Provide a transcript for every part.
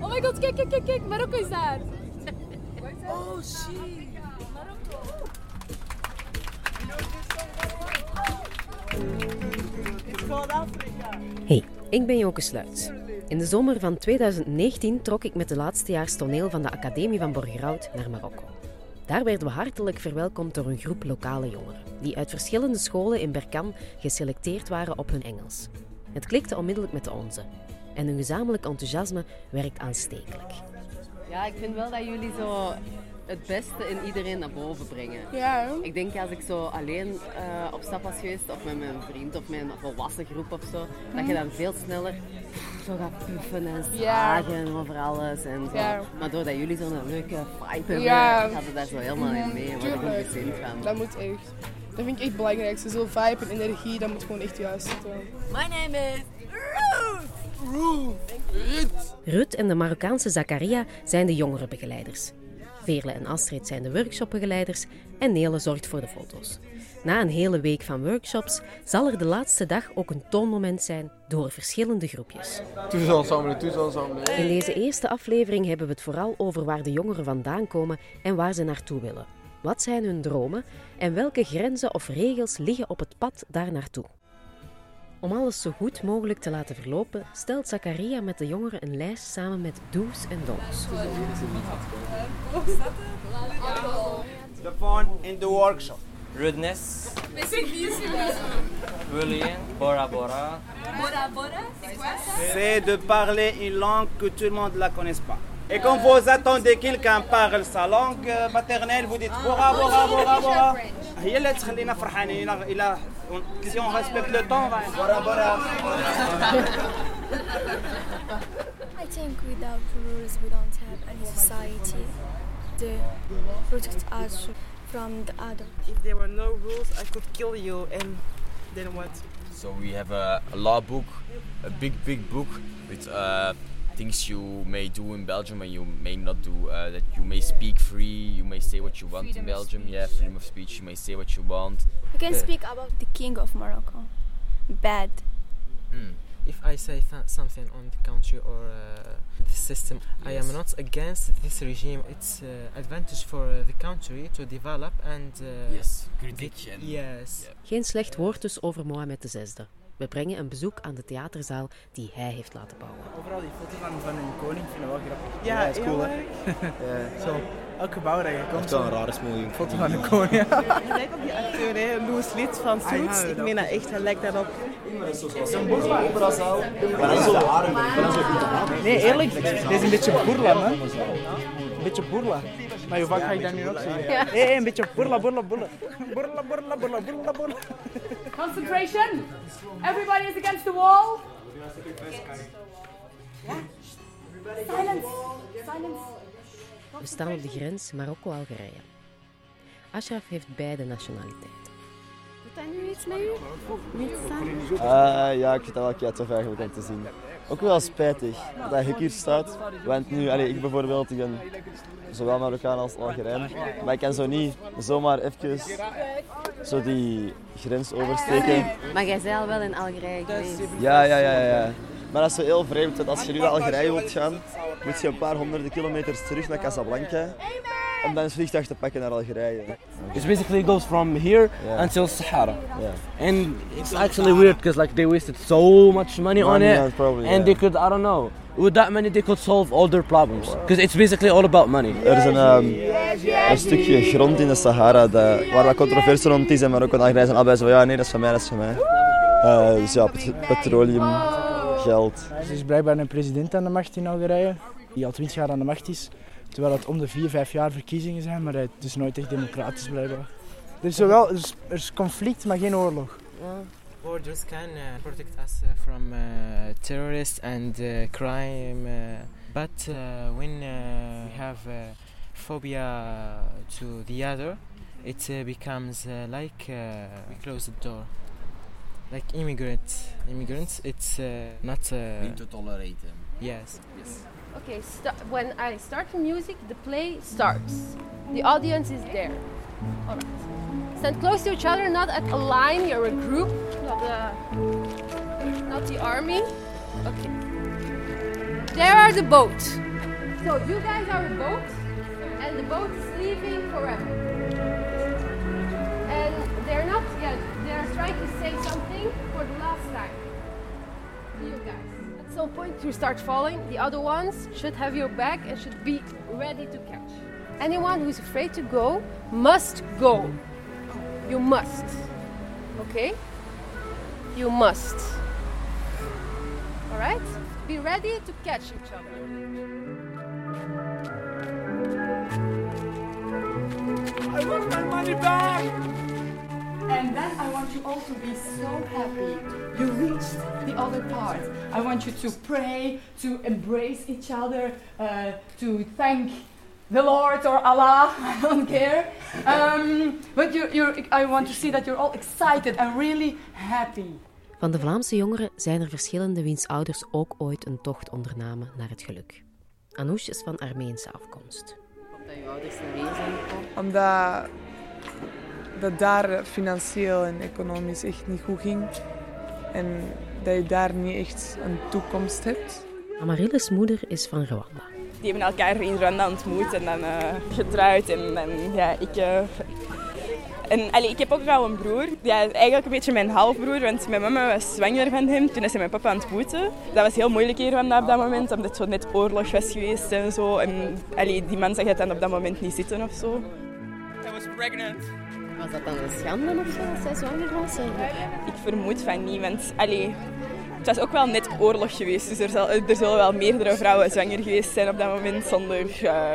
Oh my god, kijk, kijk, kijk, kijk. Marokko is daar. Oh shit. Hey, ik ben Joke Sluits. In de zomer van 2019 trok ik met de laatstejaars toneel van de Academie van Borgerhout naar Marokko. Daar werden we hartelijk verwelkomd door een groep lokale jongeren, die uit verschillende scholen in Berkan geselecteerd waren op hun Engels. Het klikte onmiddellijk met de onze. En hun gezamenlijk enthousiasme werkt aanstekelijk. Ja, ik vind wel dat jullie zo het beste in iedereen naar boven brengen. Ja, hè? Ik denk als ik zo alleen eh, op stap was geweest, of met mijn vriend of met een volwassen groep of zo, dat je dan veel sneller zo gaat puffen en Ja. slagen over alles en zo. Ja. Maar doordat jullie zo'n leuke vibe hebben, Ja. gaat het daar zo helemaal in mee. en Word ik goed gezind van. Dat moet echt. Dat vind ik echt het belangrijkste. Zo vibe en energie, dat moet gewoon echt juist zitten. My name is Ruud en de Marokkaanse Zakaria zijn de jongerenbegeleiders. Veerle en Astrid zijn de workshopbegeleiders en Nele zorgt voor de foto's. Na een hele week van workshops zal er de laatste dag ook een toonmoment zijn door verschillende groepjes. In deze eerste aflevering hebben we het vooral over waar de jongeren vandaan komen en waar ze naartoe willen. Wat zijn hun dromen en welke grenzen of regels liggen op het pad daar naartoe? Om alles zo goed mogelijk te laten verlopen, stelt Zakaria met de jongeren een lijst samen met do's en don'ts. The phone in the workshop. rudeness, bullying, Bora Bora, C'est de parler une langue que tout le monde ne la connaisse pas. Et quand vous attendez quelqu'un parle sa langue euh, maternelle, vous dites Bora, Bora, Bora, Bora. هي اللي تخلينا فرحانين إلى- on, si on respecte le temps, on va. I think without rules, we don't have any society. The protect us from the other. If there were no rules, I could kill you, and then what? So we have a, a law book, a big, big book with. Uh, things you may do in Belgium and you may not do. Uh, that you may speak free, you may say what you want in Belgium. Yeah, freedom of speech. You may say what you want. You can speak about the king of Morocco. Bad. Mm. if I say th- something on the country or uh, the system, I am not against this regime. It's uh, advantage for uh, the country to develop and uh, Yes, critique and- yes. Geen slecht woord dus over Mohammed VI. We brengen een bezoek aan de theaterzaal die hij heeft laten bouwen. Overal die foto's van, van een koning vind ik wel grappig. Ja, dat is cool hè. ja. Zo, elk gebouw dat je komt. Echt wel een zo, rare smoel. Foto van een koning. Je lijkt op die acteur, hè? Louis Lid van Ah, ja, Suits. ik dat- meen dat echt, hij lijkt daarop. Nee, eerlijk, dit is een beetje boerla, hè. Een beetje boerla. Maar hoe vaak ga ik dat nu ook? Ja. Hé, hey, een beetje boerla, boerla, boerla. Boerla, boerla, boerla, boerla, boerla. Concentration. Everybody is against the wall. Silence. Silence. We staan op de grens Marokko-Algerije. Ashraf heeft beide nationaliteiten. Doet dat nu iets met u? Niet samen? Eh, ja, ik vind dat wel kei tof eigenlijk om te zien. Ook wel spijtig dat ik hier staat. Want nu, allee, ik bijvoorbeeld, ik ben zowel Marokkaan als Algerijn. Maar ik kan zo niet zomaar even zo die grens oversteken. Maar jij zei al wel in Algerije geweest. Ja, ja, ja, ja. Maar dat is zo heel vreemd, want als je nu naar Algerije wilt gaan, moet je een paar honderden kilometers terug naar Casablanca om dan een vliegtuig te pakken naar Algerije. It basically goes from here Yeah. until Sahara. Yeah. And it's actually weird because like they wasted so much money, on it, on probably, and yeah. they could I don't know. With that money, they could solve all their problems because it's basically all about money. Er is een, ehm, een stukje grond in de Sahara dat, waar wat controverse rond is en Marokko en Algerije zijn allebei zo ja nee dat is van mij, dat is van mij. Eh, dus ja, pet- petroleum, geld. Er is blijkbaar een president aan de macht in Algerije, die al 20 jaar aan de macht is. Terwijl het om de 4, 5 jaar verkiezingen zijn, maar het is nooit echt democratisch blijkbaar. Er is, zowel, er is, er is conflict, maar geen oorlog. Borders can uh, protect us uh, from uh, terrorists and uh, crime, uh, but uh, when uh, we have uh, phobia to the other, it uh, becomes uh, like uh, we close the door. Like immigrants, immigrants, it's uh, not. Uh, Need to tolerate them. Yes. Yes. Okay, when I start the music, the play starts. The audience is there. All right. Stand close to each other, not at a line. You're a group, not the, not the army. Okay. There are the boats. So you guys are a boat, and the boat is leaving forever. And they're not yet. They're trying to say something for the last time. You guys. At some point, you start falling. The other ones should have your back and should be ready to catch. Anyone who's afraid to go must go. You must. Okay? You must. All right? Be ready to catch each other. I want my money back! And then I want you all to be so happy. You reached the other part. I want you to pray, to embrace each other, uh, to thank the Lord or Allah, I don't care. Um, but you're, you're, I want to see that you're all excited and really happy. Van de Vlaamse jongeren zijn er verschillende wiens ouders ook ooit een tocht ondernamen naar het geluk. Anoush is van Armeense afkomst. Dat je ouders zijn gekomen. Omdat dat daar financieel en economisch echt niet goed ging. En dat je daar niet echt een toekomst hebt. Amaryllis moeder is van Rwanda. Die hebben elkaar in Rwanda ontmoet en dan eh, getrouwd. En, en ja, ik... eh, en allee, ik heb ook wel een broer. Ja, eigenlijk een beetje mijn halfbroer, want mijn mama was zwanger van hem toen is hij mijn papa aan het boeten. Dat was heel moeilijk hier Rwanda op dat moment, omdat het zo net oorlog was geweest en zo. En allee, die man zag het dan op dat moment niet zitten of zo. I was pregnant. Was dat dan een schande of zo, als zij zwanger was? Ik vermoed van niet, want allee, het was ook wel net oorlog geweest. Dus er, zal, er zullen wel meerdere vrouwen zwanger geweest zijn op dat moment zonder eh,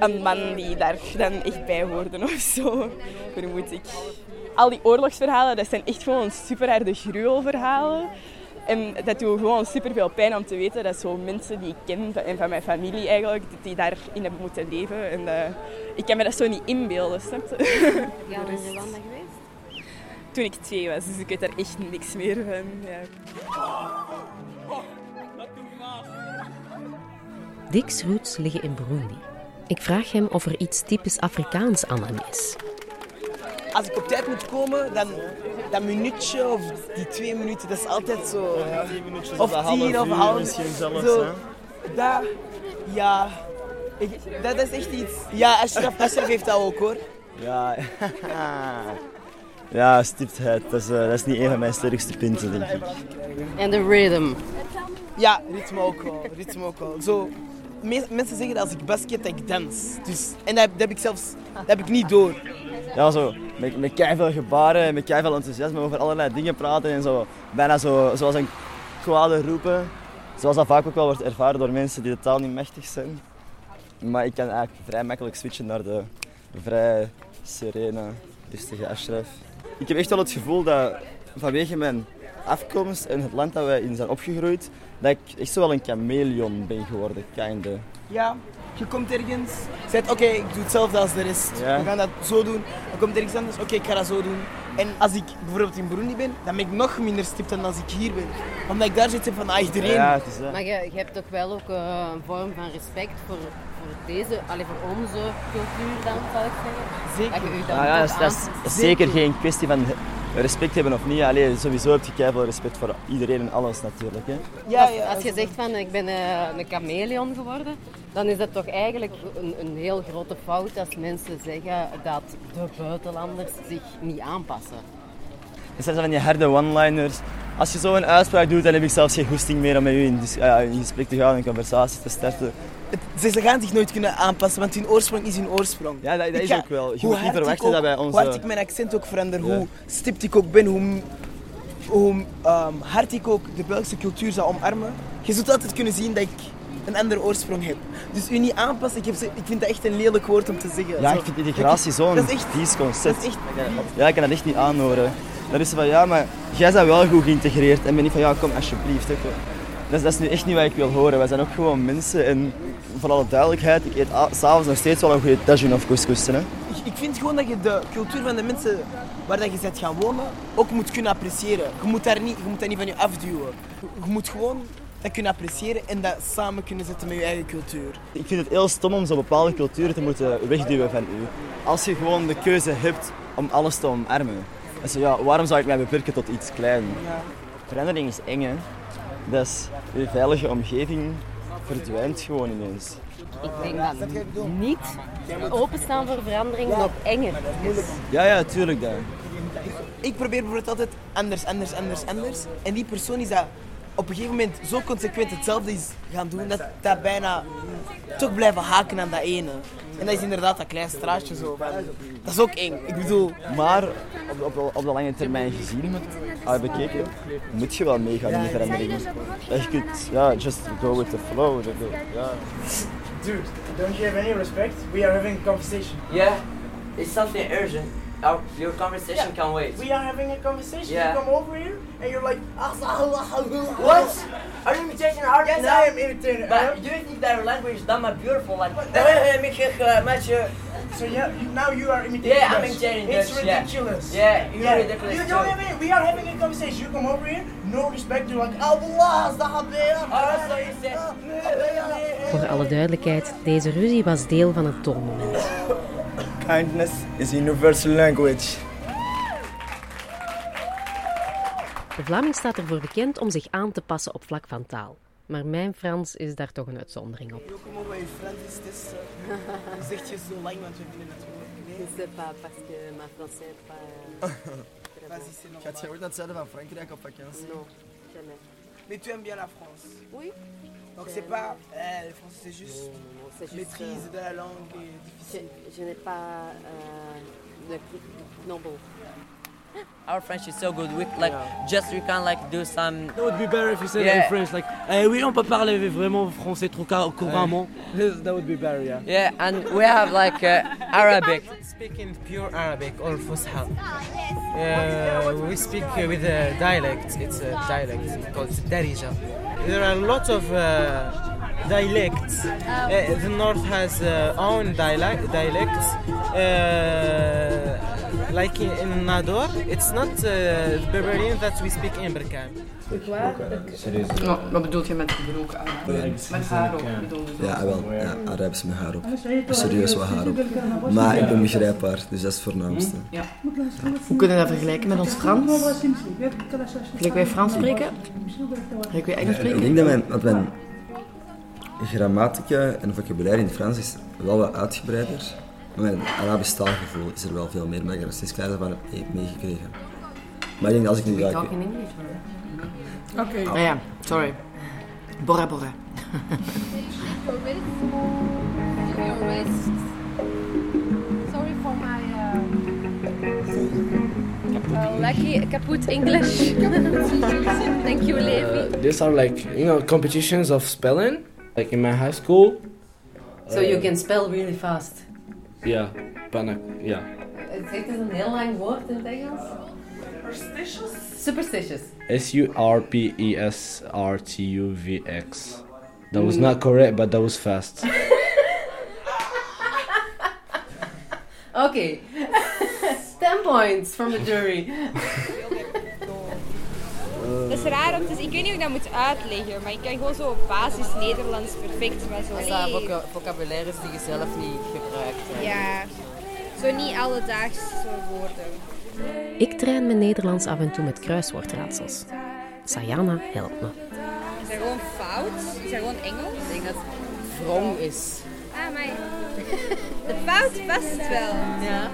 een man die daar dan echt bij hoorde of zo, vermoed ik. Al die oorlogsverhalen, dat zijn echt gewoon super harde gruwelverhalen. En dat doet gewoon super veel pijn om te weten dat zo mensen die ik ken en van mijn familie eigenlijk, die daarin hebben moeten leven. En eh, ik kan me dat zo niet inbeelden, snap je? Ja, geweest? toen ik twee was, dus ik weet daar echt niks meer van. Ja. Dick's roots liggen in Burundi. Ik vraag hem of er iets typisch Afrikaans aan hem is. Als ik op tijd moet komen, dan dat minuutje of die twee minuten, dat is altijd zo. Ja, minuutjes of of half tien of half. misschien zelfs, Zo, hè. dat, ja, ik, dat is echt iets. Ja, Ashraf, Ashraf heeft dat ook hoor. Ja, ja stiptheid. Dat is, eh, dat is niet een van mijn sterkste punten, denk ik. En de rhythm. Ja, ritme ook wel. Ritme ook wel. Zo, mensen zeggen dat als ik basket, dat ik dans. Dus, en dat, heb ik zelfs dat heb ik niet door. Ja, zo, met, met veel gebaren en met veel enthousiasme over allerlei dingen praten en zo. Bijna zo, zoals een kwade roepen. Zoals dat vaak ook wel wordt ervaren door mensen die de taal niet machtig zijn. Maar ik kan eigenlijk vrij makkelijk switchen naar de vrij serene, rustige Ashraf. Ik heb echt wel het gevoel dat vanwege mijn afkomst en het land dat wij in zijn opgegroeid, dat ik echt zo wel een chameleon ben geworden, kinda. Ja, je komt ergens, zegt oké, ik doe hetzelfde als de rest. Ja. We gaan dat zo doen. Dan komt ergens anders, oké, ik ga dat zo doen. En als ik bijvoorbeeld in Burundi ben, dan ben ik nog minder stipt dan als ik hier ben. Omdat ik daar zit van ah, iedereen. Ja, het is dat. Maar je, je hebt toch wel ook eh, een vorm van respect voor, voor deze, alleen voor onze cultuur dan, zou ik zeggen. Zeker. Dat je u dan Ah, ja, dat is, dat is aanpast. zeker geen kwestie van respect hebben of niet. Allee, sowieso heb je keihard respect voor iedereen en alles natuurlijk. Hè. als, als je zegt van ik ben eh, een chameleon geworden, dan is dat toch eigenlijk een, een heel grote fout als mensen zeggen dat de buitenlanders zich niet aanpassen. Dat zijn zo van die harde one-liners. Als je zo een uitspraak doet, dan heb ik zelfs geen goesting meer om met u in, in gesprek te gaan, een conversatie te starten. Ze, ze gaan zich nooit kunnen aanpassen, want hun oorsprong is hun oorsprong. Ja, dat, is ga- ook wel. Je moet niet verwachten ook- dat wij Hoe hard onze... ik mijn accent ook verander, Ja. hoe stipt ik ook ben, hoe, hoe ehm, hard ik ook de Belgische cultuur zou omarmen. Je zult altijd kunnen zien dat ik een andere oorsprong heb. Dus u niet aanpassen, ik, heb, ze- ik vind dat echt een lelijk woord om te zeggen. Ja, Zo. ik vind integratie zo'n vies concept. dat is echt- Ja, ik kan dat echt niet aanhoren. Dan is ze van, ja, maar jij bent wel goed geïntegreerd. En ben ik van, ja, kom alsjeblieft. Hè. Dat, is, dat is nu echt niet wat ik wil horen. Wij zijn ook gewoon mensen. En voor alle duidelijkheid, ik eet s'avonds nog steeds wel een goede tagine of couscous. Hè. Ik, vind gewoon dat je de cultuur van de mensen waar dat je bent gaan wonen ook moet kunnen appreciëren. Je moet, daar niet, je moet dat niet van je afduwen. Je, moet gewoon dat kunnen appreciëren en dat samen kunnen zetten met je eigen cultuur. Ik vind het heel stom om zo bepaalde culturen te moeten wegduwen van u. Als je gewoon de keuze hebt om alles te omarmen. Zo, ja, waarom zou ik mij beperken tot iets klein? Ja. Verandering is eng, hè. Dat is je veilige omgeving verdwijnt gewoon ineens. Ik denk dat niet openstaan voor verandering nog enger is. Ja, ja, tuurlijk dan. Ik probeer bijvoorbeeld altijd anders, anders, anders, anders. En die persoon is dat op een gegeven moment zo consequent hetzelfde is gaan doen, dat dat bijna toch blijven haken aan dat ene. En dat is inderdaad dat klein straatje zo. Van, dat is ook eng. Ik bedoel... Maar op, op, op de lange termijn gezien, ah, bekeken, moet je wel meegaan in de veranderingen. Dat je kunt, ja, just go with the flow. dat- dat- Ja. Dude, don't you have any respect? We are having a conversation. Yeah, it's something urgent. Our, your conversation can wait. We are having a conversation. Yeah. You come over here and you're like, What? Are you imitating art? Yes, now? I am imitating But do you think that your language is that much beautiful? Like, eh, make it, uh, So yeah, you, now you are imitating Yeah, I'm imitating It's Dutch, yeah. ridiculous. Yeah, you're ridiculous You don't any, we are having a conversation. You come over here, no respect. You're like, Allah, Voor alle duidelijkheid, deze ruzie was deel van het toonmoment. Kindness is a universal language. De Vlaming staat ervoor bekend om zich aan te passen op vlak van taal. Maar mijn Frans is daar toch een uitzondering op. Comment je Frans is, het is, eh, zeg je zo lang, want we vinden het woord. Je sais pas parce que ma français pas. Vas-y, c'est normal. Gaat jij ooit naar het zuiden van Frankrijk op vakantie? Non, jamais. Mais tu aimes bien la France Oui. Donc c'est pas... Euh, le français c'est juste maîtrise euh, de la langue et Je, difficile. je n'ai pas. Euh, de, non, bon. Our French is so good. We like just we can like do some. That would be better if you said yeah. in French, like. Eh oui, on peut parler vraiment français trop couramment. That would be better, yeah. Yeah, and we have like uh, Arabic. Speaking pure Arabic or Fusha. Uh, we speak uh, with a dialect. It's a dialect called Darija. There are a lot of uh, dialects. Uh, the north has uh, own dialect dialects. Like in, in Nador, it's not uh, Berberian that we speak in Berkane. Nou, wat bedoel je met gebroken Arabisch? Met haar op je? Ja, wel. Ja, Arabisch met haar op. Serieus wat haar op. Maar ik ben begrijpbaar, dus dat is het voornaamste. Ja. Hoe kunnen we dat vergelijken met ons Frans? Gelijk wij Frans spreken? Gelijk wij Engels Ik spreken? denk dat mijn, dat mijn grammatica en vocabulaire in het Frans is wel wat uitgebreider. Maar mijn Arabisch taalgevoel is er wel veel meer, maar ik er steeds klein van heb meegekregen. Maar ik denk dat als ik nu... We Ja, talk ik- in English? Oké. Ah ja, sorry. Bora Bora. Sorry for my uh, uh, lucky kaput English. Thank you, Levi. Uh, these are like you know competitions of spelling, like in my high school. So you can spell really fast. Yeah, panic. Yeah. Het is een heel lang woord in het Engels. Superstitious? Superstitious. S U R P E S R T U V X. That was not correct, but that was fast. Oké. 10 points from the jury. Dat is raar om te zien. Ik weet niet hoe ik dat moet uitleggen, maar ik kan gewoon zo basis Nederlands perfect. Maar zo. Dat zijn voca- vocabulaires die je zelf niet gebruikt. hè. Ja, zo niet alledaags zo woorden. Ik train mijn Nederlands af en toe met kruiswoordraadsels. Sayana helpt me. Is dat gewoon fout? Is dat gewoon Engels? Ik denk dat het wrong is. Ah, maar de fout past wel. Ja.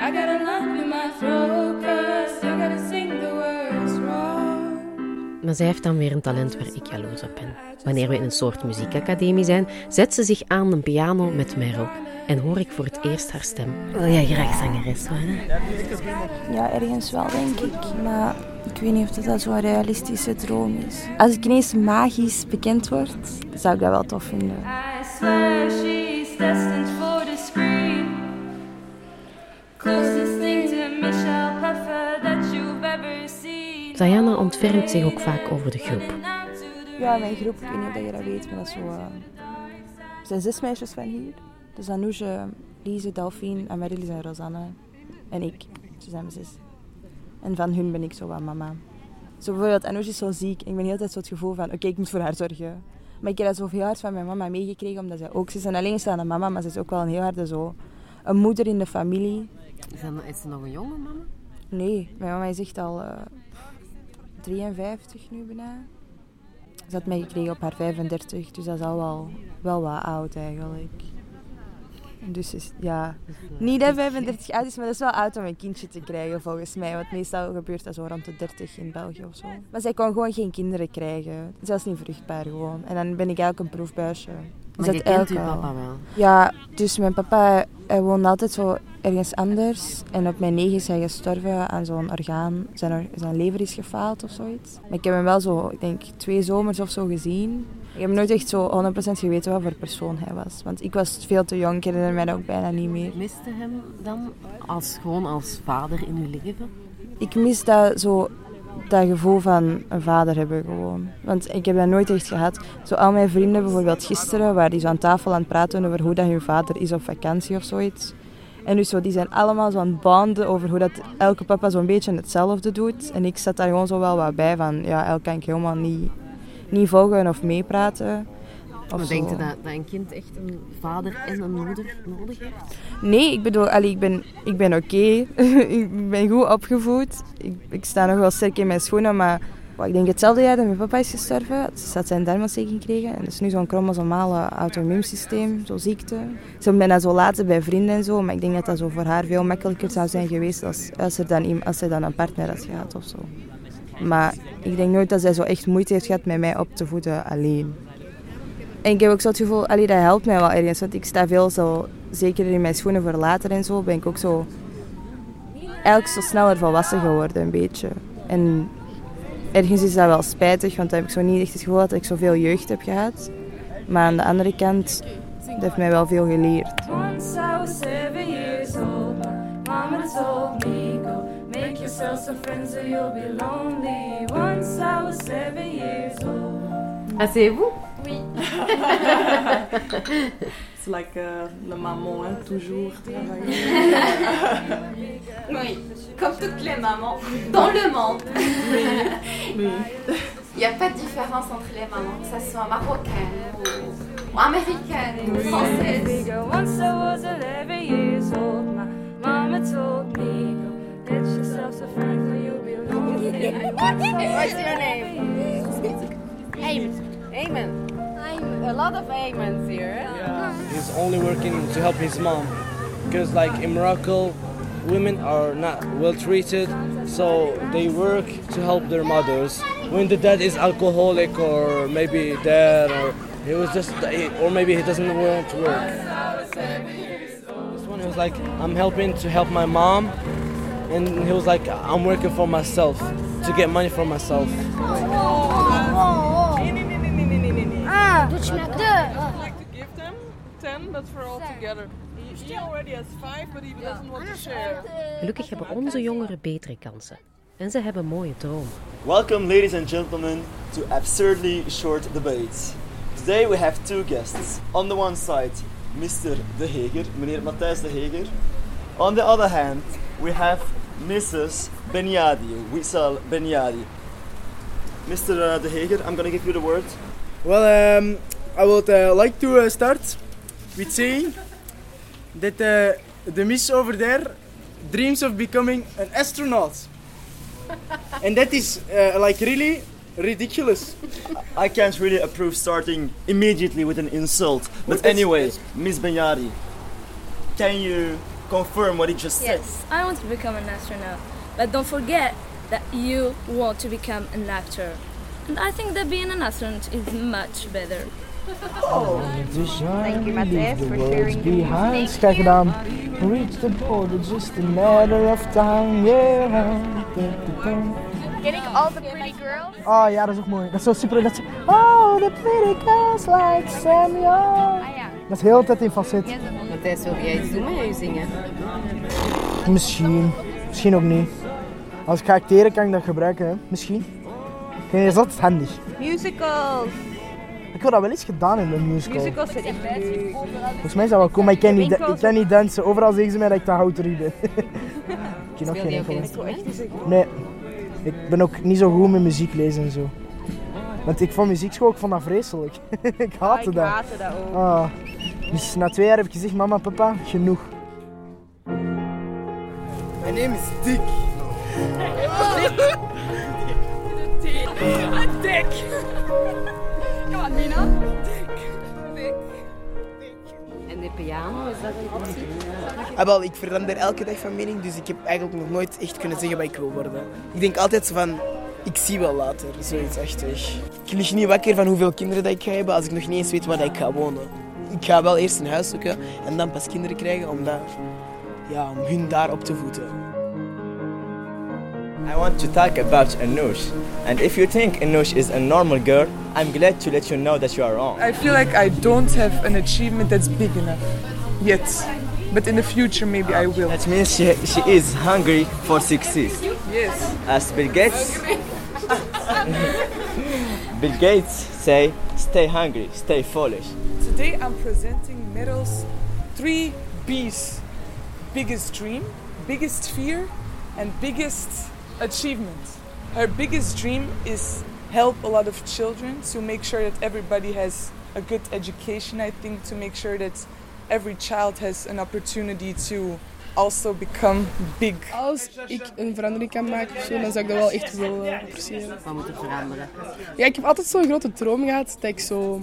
I got a lump in my throat, cause you gotta sing. Maar zij heeft dan weer een talent waar ik jaloers op ben. Wanneer we in een soort muziekacademie zijn, zet ze zich aan een piano met Merel en hoor ik voor het eerst haar stem. Wil jij graag zangeres worden? Ja, ergens wel, denk ik. Maar ik weet niet of dat zo'n realistische droom is. Als ik ineens magisch bekend word, zou ik dat wel tof vinden. I Sayana ontfermt zich ook vaak over de groep. Ja, mijn groep, ik weet niet of je dat weet, maar dat is zo... eh, er zijn zes meisjes van hier. Dus Anouje, Lise, Delphine, Amaryllis en Rosanne. En ik. Ze zijn we zes. En van hun ben ik zo wat mama. Zo bijvoorbeeld, Anouje is zo ziek. Ik ben heel tijd zo het gevoel van, oké, ik moet voor haar zorgen. Maar ik heb dat zoveel hard van mijn mama meegekregen, omdat zij ook... Ze is een alleenstaande mama, maar ze is ook wel een heel harde zo... Een moeder in de familie. Is, dat, is ze nog een jonge mama? Nee, mijn mama is echt al eh 53 nu bijna. Ze had mij gekregen op haar 35, dus dat is al wel, wel wat oud eigenlijk. Dus is, ja, niet dat 35 oud is, maar dat is wel oud om een kindje te krijgen volgens mij. Want meestal gebeurt dat zo rond de 30 in België of zo. Maar zij kon gewoon geen kinderen krijgen. Zelfs niet vruchtbaar gewoon. En dan ben ik eigenlijk een proefbuisje. Dus Maar dat je kent uw eigenlijk papa wel? Ja, dus mijn papa hij woonde altijd zo ergens anders. En op mijn negen is hij gestorven aan zo'n orgaan. Zijn, or- zijn lever is gefaald of zoiets. Maar ik heb hem wel zo, ik denk, twee zomers of zo gezien. Ik heb nooit echt zo 100% geweten wat voor persoon hij was. Want ik was veel te jong, ik herinner mij dat ook bijna niet meer. Miste hem dan als, gewoon als vader in uw leven? Ik mis dat, zo, dat gevoel van een vader hebben gewoon. Want ik heb dat nooit echt gehad. Zo al mijn vrienden, bijvoorbeeld gisteren, waren die zo aan tafel aan het praten over hoe dat hun vader is op vakantie of zoiets. En dus zo, die zijn allemaal zo aan het banden over hoe dat elke papa zo'n beetje hetzelfde doet. En ik zat daar gewoon zo wel wat bij van, ja, elk kan ik helemaal niet, niet volgen of meepraten. Of Maar denkt u dat, dat een kind echt een vader en een moeder nodig heeft? Nee, ik bedoel, allee, ik ben, ik ben oké. ik ben goed opgevoed. Ik, ik sta nog wel sterk in mijn schoenen, maar ik denk hetzelfde jaar dat mijn papa is gestorven. Ze had zijn darmontsteking gekregen. En dat is nu zo'n chromosomale auto-immuunsysteem, zo'n ziekte. Ze bijna zo laten bij vrienden en zo, maar ik denk dat dat zo voor haar veel makkelijker zou zijn geweest als, als, er dan, als zij dan een partner had gehad of zo. Maar ik denk nooit dat zij zo echt moeite heeft gehad met mij op te voeden alleen. En ik heb ook zo het gevoel, allee, dat helpt mij wel ergens. Want ik sta veel zo, zeker in mijn schoenen voor later en zo, ben ik ook zo... Eigenlijk zo sneller volwassen geworden, een beetje. En ergens is dat wel spijtig, want dan heb ik zo niet echt het gevoel dat ik zoveel jeugd heb gehad. Maar aan de andere kant, dat heeft mij wel veel geleerd. Once I was seven years old, mama told me, go make yourself some friends or you'll be lonely. Once I was seven years old. Asseyez-vous. Oui. like uh, le maman, hein, toujours travailler. oui, comme toutes les mamans dans le monde. Il n'y a pas de différence entre les mamans, que ce soit marocaine ou, américaine ou oui. française. Amen. Amen. A lot of amens here. He's only working to help his mom because, like in Morocco, women are not well treated, so they work to help their mothers. When the dad is alcoholic or maybe dead, or he was just, or maybe he doesn't want to work. This one he was like, I'm helping to help my mom, and he was like, I'm working for myself to get money for myself. Oh, oh, oh. Ah, I'd like to give them 10, but for all together. He, already has 5, but he doesn't want to share. Gelukkig hebben onze jongeren betere kansen. En ze hebben mooie dromen. Welcome, ladies and gentlemen, to Absurdly Short Debates. Today we have two guests. On the one side, Mr. De Heger, meneer Matthijs De Heger. On the other hand, we have Mrs. Benyadi, Wisal Benyadi. Mr. uh, De Heger, I'm gonna give you the word. Well, um, I would uh, like to uh, start with saying that uh, the miss over there dreams of becoming an astronaut. and that is uh, like really ridiculous. I can't really approve starting immediately with an insult. But Well, anyway, Miss Benyadi, can you confirm what he just said? Yes, I want to become an astronaut. But don't forget that you want to become an actor. And I think that being an astronaut is much better. Thank you, Matthijs, for sharing behind. Kijk gedaan. Reach the border, just a matter of time. Yeah. Getting all the pretty girls. Oh ja, dat is ook mooi. Dat is zo super. Dat is, oh, the pretty girls like Samuel. Dat is heel de tijd in facet. Matthijs, wil jij iets doen met je zingen? Misschien. Misschien ook niet. Als ik ga acteren kan ik dat gebruiken, hè. Misschien. Dat is handig. Musicals. Ik wil dat wel eens gedaan in een musical. Musicals zijn echt leuk. Volgens mij is dat wel cool, maar ik kan niet, ik kan niet dansen. Overal zeggen ze mij dat ik te houterig ben. ik ken nog geen instrument? Nee, ik ben ook niet zo goed met muziek lezen en zo. Want ik vond muziekschool, ik vond dat vreselijk. ik haatte Ah, ik dat. haatte dat ook. Ah. Dus na twee jaar heb ik gezegd, mama, papa, genoeg. Mijn naam is Dick. Dick. Come on, Nina. En de piano, is dat een optie? Ah, ik verander elke dag van mening, dus ik heb eigenlijk nog nooit echt kunnen zeggen wat ik wil worden. Ik denk altijd van, ik zie wel later, zoiets echt. Ik lig niet wakker van hoeveel kinderen dat ik ga hebben als ik nog niet eens weet waar ik ga wonen. Ik ga wel eerst een huis zoeken en dan pas kinderen krijgen om, dat, ja, om hun daar op te voeden. I want to talk about Anoush. And if you think Anoush is a normal girl, I'm glad to let you know that you are wrong. I feel like I don't have an achievement that's big enough yet. But in the future, maybe I will. That means she, she is hungry for success. Yes. As Bill Gates, Bill Gates say, stay hungry, stay foolish. Today I'm presenting Meryl's three B's biggest dream, biggest fear, and biggest achievement. Her biggest dream is help a lot of children to make sure that everybody has a good education, I think, to make sure that every child has an opportunity to also become big. Als ik een verandering kan maken of zo, dan zou ik dat wel echt willen appreciëren. Wat moet er veranderen? Ja, ik heb altijd zo'n grote droom gehad dat ik zo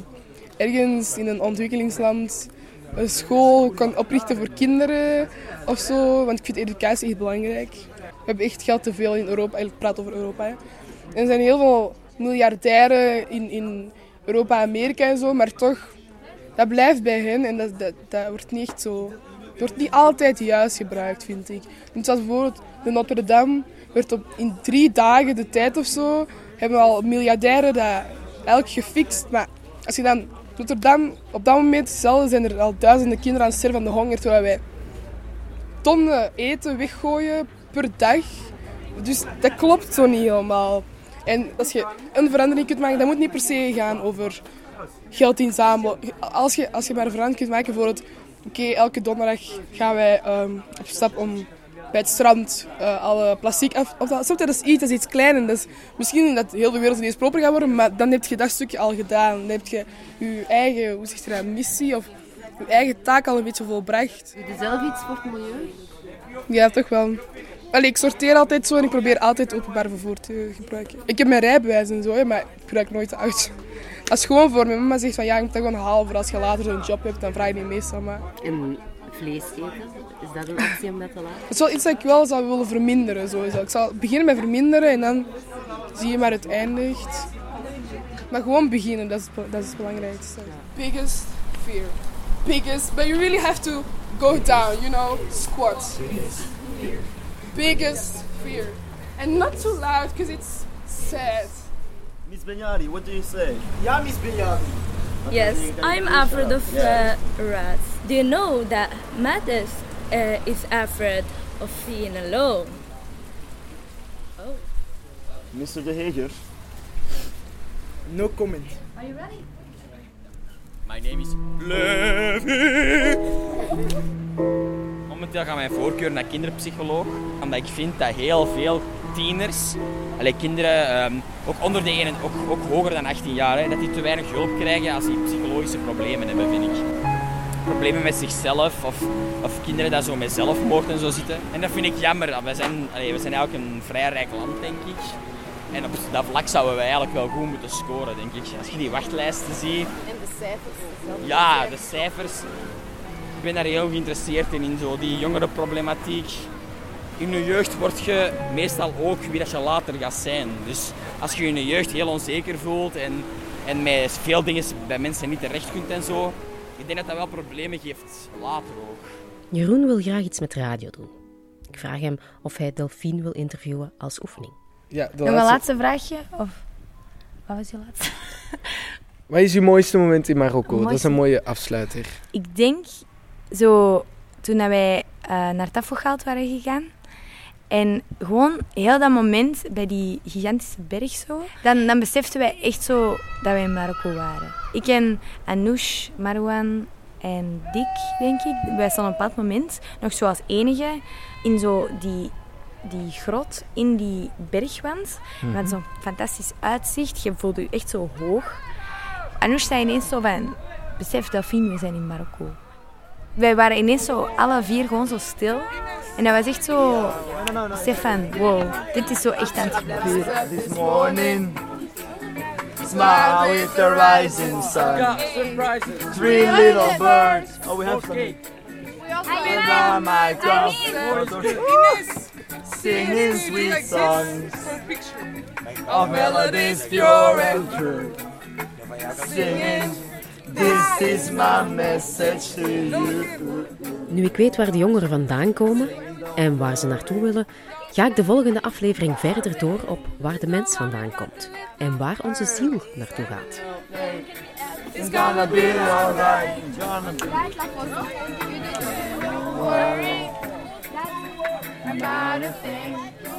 ergens in een ontwikkelingsland een school kan oprichten voor kinderen of zo. Want ik vind educatie echt belangrijk. Hebben echt geld te veel in Europa. Ik praat over Europa. Hè. Er zijn heel veel miljardairen in, in Europa Amerika en zo, maar toch, dat blijft bij hen en dat, dat, wordt niet zo. Wordt niet altijd juist gebruikt, vind ik. Zoals bijvoorbeeld de Notre Dame werd op, in drie dagen de tijd of zo, hebben we al miljardairen dat elk gefixt. Maar als je dan Notre Dame, op dat moment zelf zijn er al duizenden kinderen aan het sterven van de honger, terwijl wij tonnen eten weggooien per dag. Dus dat klopt zo niet helemaal. En als je een verandering kunt maken, dat moet niet per se gaan over geld inzamelen. Als je, als je maar een verandering kunt maken, bijvoorbeeld, oké, elke donderdag gaan wij ehm, op stap om bij het strand eh, alle plastic af. Of dat, dat is iets, dat is iets klein en dat is misschien dat heel de wereld ineens proper gaat worden, maar dan heb je dat stukje al gedaan. Dan heb je je eigen, hoe zeg je dat, missie of je eigen taak al een beetje volbracht. Doe je zelf iets voor het milieu? Ja, toch wel. Allee, ik sorteer altijd zo en ik probeer altijd openbaar vervoer te gebruiken. Ik heb mijn rijbewijs en zo, maar ik gebruik nooit de auto. Dat is gewoon voor mijn mama zegt van ja, je moet dat gewoon halen voor als je later zo'n job hebt, dan vraag je niet meestal. Maar... En vlees eten, is dat een optie om dat te laten? Dat is wel iets dat ik wel zou willen verminderen. Sowieso. Ik zal beginnen met verminderen en dan zie je waar het eindigt. Maar gewoon beginnen, dat is, dat is het belangrijkste. Biggest fear. Biggest, but you really have to go down, you know, squat. Biggest fear. And not too loud, because it's sad. Miss Benyari, what do you say? Ja, Miss Benyari. Yes, I'm afraid of uh, rats. Do you know that Mattis uh, is afraid of being alone? Oh. Mr. De Heger. No comment. Are you ready? My name is Levi. Momenteel gaat mijn voorkeur naar kinderpsycholoog, omdat ik vind dat heel veel tieners, allee, kinderen, ehm, ook onder de ene, ook, ook hoger dan 18 jaar, hè, dat die te weinig hulp krijgen als die psychologische problemen hebben, vind ik. Problemen met zichzelf of, of kinderen die zo met zelfmoord en zo zitten. En dat vind ik jammer. We zijn, allee, we zijn eigenlijk een vrij rijk land, denk ik. En op dat vlak zouden we eigenlijk wel goed moeten scoren, denk ik. Als je die wachtlijsten ziet. En de cijfers. zelf. Ja, de cijfers. Ik ben daar heel geïnteresseerd in, in zo die jongerenproblematiek. In je jeugd word je meestal ook wie dat je later gaat zijn. Dus als je in je jeugd heel onzeker voelt en, en met veel dingen bij mensen niet terecht kunt en zo, ik denk dat dat wel problemen geeft later ook. Jeroen wil graag iets met radio doen. Ik vraag hem of hij Delphine wil interviewen als oefening. Ja, de Nog een laatste vraagje? Of wat was je laatste? Wat is je mooiste moment in Marokko? Dat is een mooie afsluiter. Ik denk zo toen dat wij eh, naar Tafogaald waren gegaan. En gewoon heel dat moment bij die gigantische berg zo. Dan, dan beseften wij echt zo dat wij in Marokko waren. Ik en Anoush, Marwan en Dick, denk ik. Wij stonden op een bepaald moment nog zo als enige in zo die, die grot, in die bergwand. Mhm. Met zo'n fantastisch uitzicht. Je voelde je echt zo hoog. Anoush zei ineens zo van... Besef, Delphine, we zijn in Marokko. Wij waren ineens zo alle vier gewoon zo stil. En dat was echt zo... Besef van, wow, dit is zo echt aan het gebeuren. This morning, smile with the rising sun. Three little birds. Oh, we have some. Hello. my. Ines. Singing sweet songs of melodies pure and true. Singing, this is my message to you. Nu ik weet waar de jongeren vandaan komen en waar ze naartoe willen, ga ik de volgende aflevering verder door op waar de mens vandaan komt en waar onze ziel naartoe gaat. It's gonna be alright. Gonna be Worry about a thing.